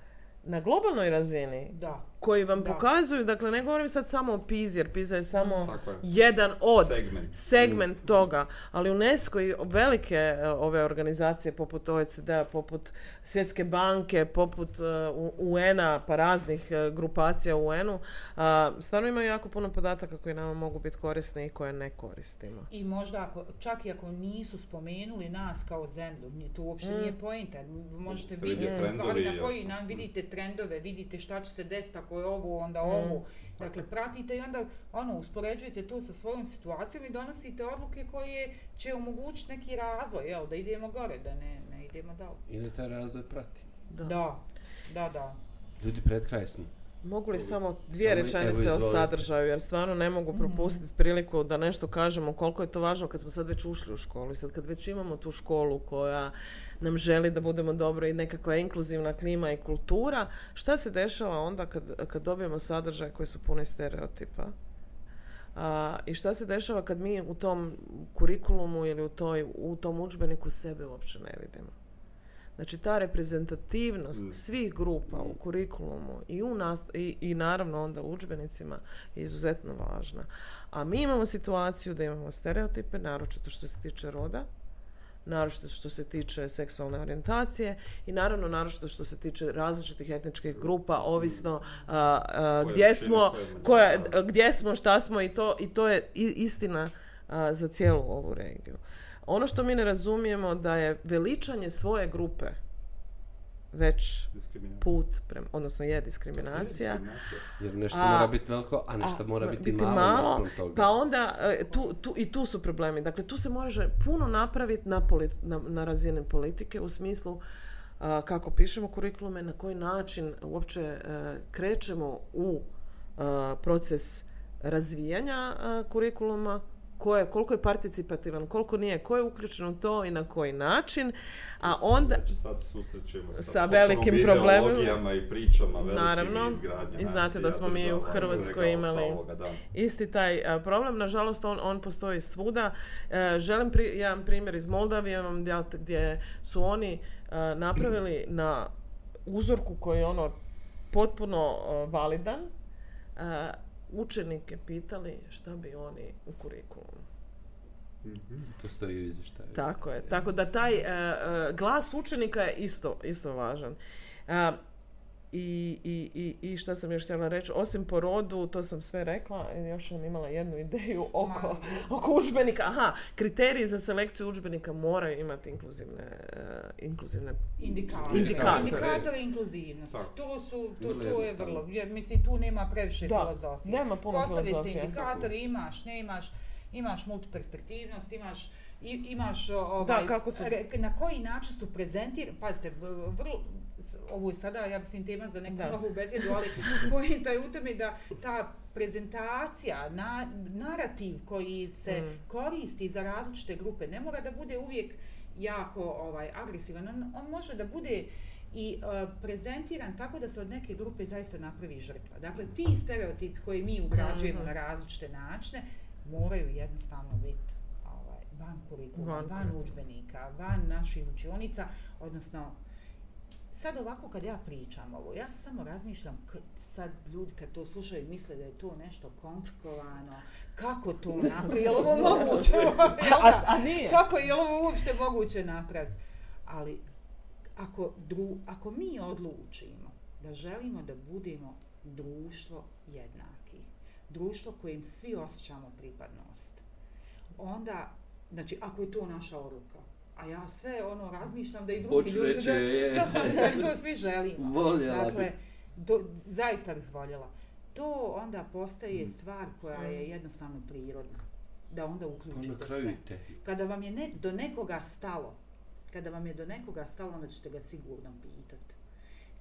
na globalnoj razini Da. Koji vam Da. pokazuju, dakle ne govorim sad samo o PIZ, jer PISA je samo Tako je. jedan od Segment. segment toga, ali UNESCO i velike e, ove organizacije poput OECD-a, poput Svjetske banke, poput e, U- UN-a, pa raznih e, grupacija u UN-u, a, stvarno imaju jako puno podataka koji nama mogu biti korisni i koje ne koristimo. I možda ako, čak i ako nisu spomenuli nas kao zemlju, to uopće nije poenta. Možete vidjeti trendovi, stvari na koji nam vidite trendove, vidite šta će se desiti ako je ovo, onda ovo. Dakle, pratite i onda ono, uspoređujete to sa svojom situacijom i donosite odluke koje će omogućiti neki razvoj, jel, da idemo gore, da ne, ne idemo dole. I da taj razvoj prati. Da. Da, da, da. Ljudi, pred kraj smo. Mogu li samo dvije Samo- rečenice o sadržaju, jer stvarno ne mogu propustiti priliku da nešto kažemo koliko je to važno kad smo sad već ušli u školu i sad kad već imamo tu školu koja nam želi da budemo dobro i nekakva inkluzivna klima i kultura, šta se dešava onda kad, kad dobijemo sadržaje koji su puni stereotipa? A, I šta se dešava kad mi u tom kurikulumu ili u, toj, u tom udžbeniku sebe uopće ne vidimo? Znači ta reprezentativnost svih grupa u kurikulumu i, u nast- i, i naravno onda u udžbenicima je izuzetno važna. A mi imamo situaciju da imamo stereotipe, naročito što se tiče roda, naročito što se tiče seksualne orijentacije i naravno naročito što se tiče različitih etničkih grupa, ovisno a, a, gdje smo, koja, gdje smo, šta smo i to, i to je istina a, za cijelu ovu regiju. Ono što mi ne razumijemo da je veličanje svoje grupe već put, prema, odnosno je diskriminacija. Diskriminacija. Jer nešto A- mora biti veliko, a nešto a, mora ma- biti, malo, naspram toga. Pa onda, e, tu, tu, i tu su problemi. Dakle, tu se može puno napraviti na, polit- na, na razini politike u smislu a, kako pišemo kurikulume, na koji način uopće e, krećemo u a, proces razvijanja a, kurikuluma, ko je, koliko je participativan, koliko nije, ko je uključen u to i na koji način, a onda... Sad susrećemo sa, Sa velikim problemima. i pričama velikim Naravno. I znate da smo mi u Hrvatskoj imali- ostaloga, da. isti taj problem. Nažalost, on, on postoji svuda. E, želim pri, jedan primjer iz Moldavije vam gdje su oni napravili na uzorku koji je ono potpuno validan, učenike pitali šta bi oni u kurikulumu. To stoji u izvještaju. Tako je. Tako da taj e, glas učenika je isto, isto važan. A, i, i, i, I šta sam još htjela reći, osim po rodu, to sam sve rekla, još sam imala jednu ideju oko, oko udžbenika. Aha, kriteriji za selekciju udžbenika moraju imati inkluzivne, e, inkluzivne Indikatori. Indikatori. Indikatori inkluzivnosti. To su, to, to je vrlo, jer mislim tu nema previše Da, filozofije. nema puno Postavi se indikatori, imaš, nemaš, imaš multiperspektivnost, imaš, i- imaš ovaj, Da, kako su- re- na koji način su prezentirani, pazite, vrlo, ovo je sada, ja mislim, tema za neku Da. novu besedu, ali pointa je u tome da ta prezentacija, na, narativ koji se Mm. koristi za različite grupe, ne mora da bude uvijek jako ovaj, agresivan, on, on može da bude i e, prezentiran tako da se od neke grupe zaista napravi žrtva. Dakle, ti stereotipi koji mi ugrađujemo Mhm. na različite načine moraju jednostavno biti ovaj, van kurikuluma, Van van, udžbenika, van naših učionica, odnosno sad ovako kad ja pričam ovo, ja samo razmišljam, k- sad ljudi kad to slušaju misle da je to nešto komplikovano, kako to napraviti, je li ovo moguće? A, a nije. Kako je ovo uopšte moguće napraviti? Ali ako, dru, ako mi odlučimo da želimo da budemo društvo jednakih, društvo kojem svi osjećamo pripadnost, onda, znači ako je to naša odluka, a ja sve ono razmišljam da i drugi Hoću ljudi reći, da, je. da to svi želimo. Voljela dakle, bi. do, zaista bih voljela. To onda postaje Mm. stvar koja je jednostavno prirodna. Da onda uključite sve. Kada vam je ne, do nekoga stalo, kada vam je do nekoga stalo, onda ćete ga sigurno pitati.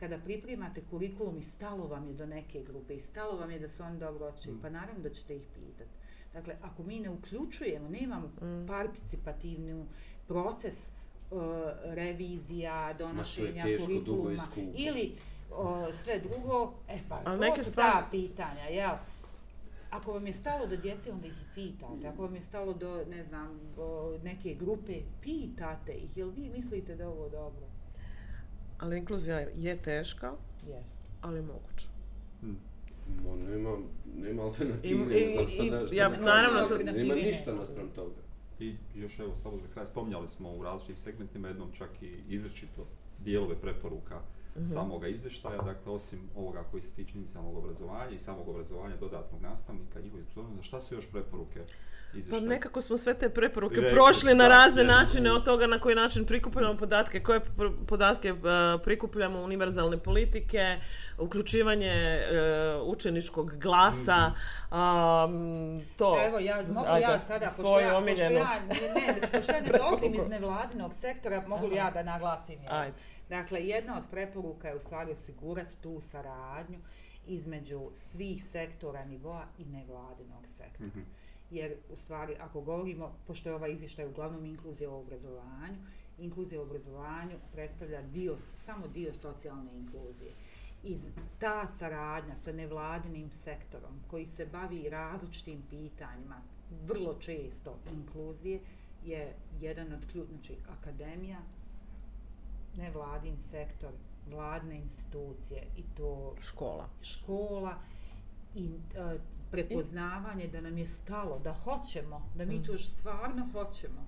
Kada pripremate kurikulum i stalo vam je do neke grupe i stalo vam je da se oni dobro osjećaju, Mm. pa naravno da ćete ih pitati. Dakle, ako mi ne uključujemo, nemamo Mm. participativnu proces uh, revizija, donošenja kurikuluma ili uh, sve drugo, e pa Ali to neke su stvari- ta pitanja, jel? Ako vam je stalo do djece, onda ih pitate. Ako vam je stalo do, ne znam, neke grupe, pitate ih. Jel vi mislite da je ovo dobro? Ali inkluzija je teška, Jeste. ali moguća. Mo, nema, nema alternative. I- i- ja, naravno, sad- nema ništa naspram toga. I još evo samo za kraj, spominjali smo u različitim segmentima jednom čak i izričito dijelove preporuka Mhm. samoga izvještaja, dakle osim ovoga koji se tiče inicijalnog obrazovanja i samog obrazovanja dodatnog nastavnika, njihovih sposobnosti, šta su još preporuke Pa nekako smo sve te preporuke Rekli, prošli na razne načine od toga na koji način prikupljamo podatke, koje podatke e, prikupljamo univerzalne politike, uključivanje e, učeničkog glasa, am, to. Evo, ja, mogu Ajde, ja sada, pošto ja, pošto ja, ne, ne, pošto ja ne dolazim iz nevladinog sektora, mogu li ja da naglasim? Ajde. Dakle, jedna od preporuka je u stvari osigurati tu saradnju između svih sektora nivoa i nevladinog sektora. Mhm. Jer u stvari, ako govorimo, pošto je ovaj izvještaj uglavnom inkluzija u obrazovanju, inkluzija u obrazovanju predstavlja dio, samo dio socijalne inkluzije. I ta saradnja sa nevladinim sektorom koji se bavi različitim pitanjima, vrlo često inkluzije, je jedan od ključ, znači akademija, nevladin sektor, vladne institucije i to Škola. škola i e, prepoznavanje da nam je stalo, da hoćemo, da mi to stvarno hoćemo.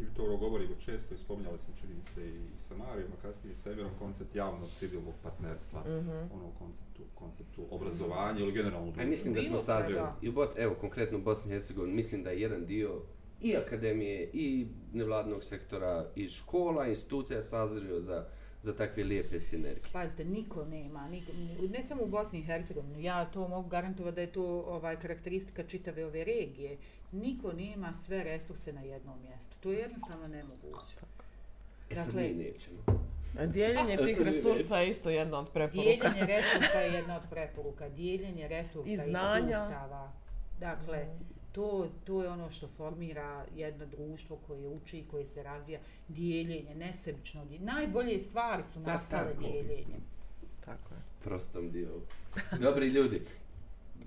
I to govorimo često i spominjali smo čini mi se i sa Marijom, a kasnije i sa Emirom, koncept javnog civilnog partnerstva, Mhm. ono u konceptu, konceptu obrazovanja ili generalno A mislim da smo sazreli. I u Bos, evo, konkretno u Bosni i Hercegovini, mislim da je jedan dio i akademije, i nevladnog sektora, i škola, institucija sazrio za, za takve lijepe sinergije. Pazite, niko nema, niko, ne samo u Bosni i Hercegovini, ja to mogu garantovati da je to ovaj, karakteristika čitave ove regije. Niko nema sve resurse na jednom mjestu. To je jednostavno nemoguće. E sad Dakle- mi nećemo. A Dijeljenje tih resursa je isto jedna od preporuka. Dijeljenje resursa je jedna od preporuka. Dijeljenje resursa I znanja. iskustava. Dakle, to, to je ono što formira jedno društvo koje uči, koje se razvija. Dijeljenje, nesebično dijeljenje. Najbolje stvari su Pa nastale tako. dijeljenjem. Tako je. prostom dio. Dobri ljudi,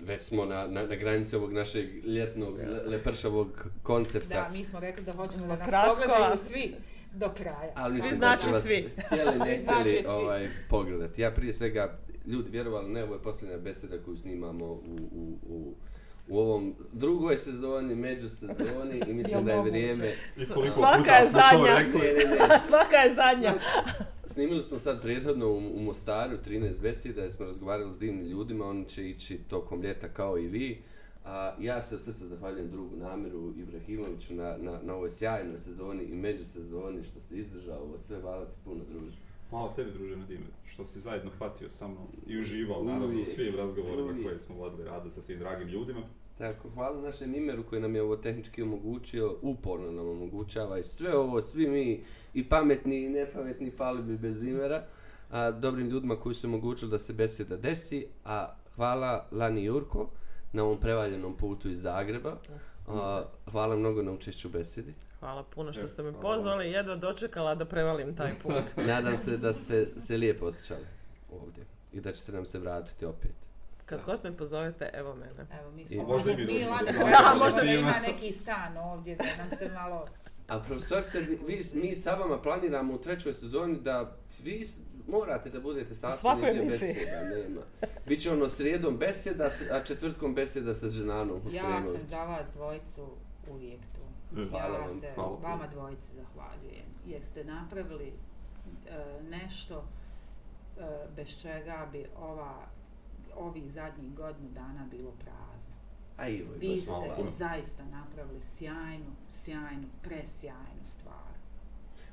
već smo na, na, na granici ovog našeg ljetnog, le- lepršavog koncepta. Da, mi smo rekli da hoćemo da nas Kratko, pogledaju svi do kraja. Ali Svi znači svi. Htjeli, ne znači htjeli ovaj, pogledati. Ja prije svega, ljudi vjerovali, ne, ovo je posljednja beseda koju snimamo u, u, u, u ovom drugoj sezoni, međusezoni i mislim da je vrijeme... Svaka je zadnja. rekli. Ne, ne, ne. Svaka je zadnja. Snimili smo sad prethodno u, u Mostaru 13 beseda jer smo razgovarali s divnim ljudima, oni će ići tokom ljeta kao i vi. A ja se od srca zahvaljujem drugu Namiru Ibrahimoviću na, na, na ovoj sjajnoj sezoni i međusezoni što se izdržao ovo sve. Hvala ti puno druže. Hvala tebi, druže Nadime, što si zajedno patio sa mnom i uživao, naravno, u svim razgovorima koje smo vodili rada sa svim dragim ljudima. Tako, hvala našem Imeru koji nam je ovo tehnički omogućio, uporno nam omogućava i sve ovo, svi mi, i pametni i nepametni, pali bi bez Imera, a, dobrim ljudima koji su omogućili da se beseda desi, a hvala Lani Jurko na ovom prevaljenom putu iz Zagreba, a, hvala mnogo na učešću u besedi. Hvala puno što ste me hvala pozvali. Jedva dočekala da prevalim taj put. Nadam se da ste se lijepo osjećali ovdje i da ćete nam se vratiti opet. Kad god me pozovete, evo mene. Evo, mi I- smo, Možda i mi dođemo Zagreba, možda da ima. neki stan ovdje, da nam se malo... A profesorice, vi, vi- mi sa vama planiramo u trećoj sezoni da vi morate da budete emisiji. beseda, nema. Biće ono srijedom beseda, a četvrtkom beseda sa ženanom Ja sam za vas dvojicu uvijek tu. Hvala ja vam, se hvala vama dvojici zahvaljujem, jer ste napravili e, nešto e, bez čega bi ova ovih zadnjih godinu dana bilo prazno. A i ovo Vi baš ste hvala. puno. zaista napravili sjajnu, sjajnu, presjajnu stvar.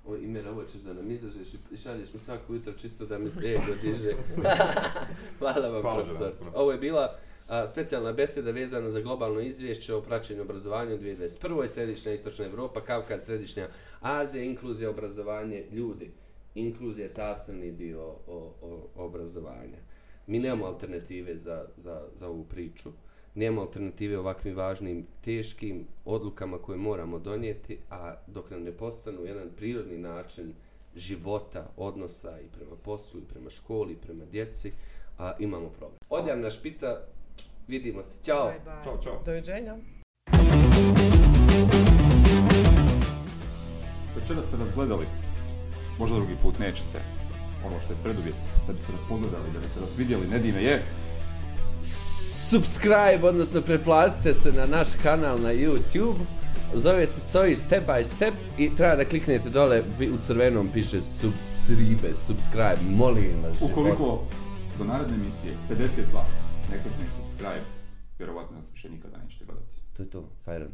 O, Imer, ovo ćeš da nam izlažeš i- šalješ mi svako jutro čisto da mi ego diže. Hvala vam, Hvala profesorice. vam. Ovo je bila a, specijalna beseda vezana za globalno izvješće o praćenju obrazovanja u 2021. Središnja istočna Europa, Kavkaz, Središnja Azija, inkluzija, obrazovanje, ljudi. Inkluzija je sastavni dio o, o, obrazovanja. Mi nemamo alternative za, za, za ovu priču. Nemamo alternative ovakvim važnim, teškim odlukama koje moramo donijeti, a dok nam ne postanu jedan prirodni način života, odnosa i prema poslu, i prema školi, i prema djeci, a imamo problem. Odjavna špica, vidimo se. Ćao! Bye, bye. Ćao, čao. Doviđenja. Večera ste nas gledali, možda drugi put nećete. Ono što je preduvjet da biste nas pogledali, da biste nas vidjeli, Nedime je. Subscribe, odnosno preplatite se na naš kanal na YouTube. Zove se Coji Step by Step i treba da kliknete dole, u crvenom piše subscribe, subscribe, molim vas. Ukoliko do naredne emisije 50 vas ne klikne subscribe, vjerovatno nas više nikada nećete gledati. To je to, Fajrant.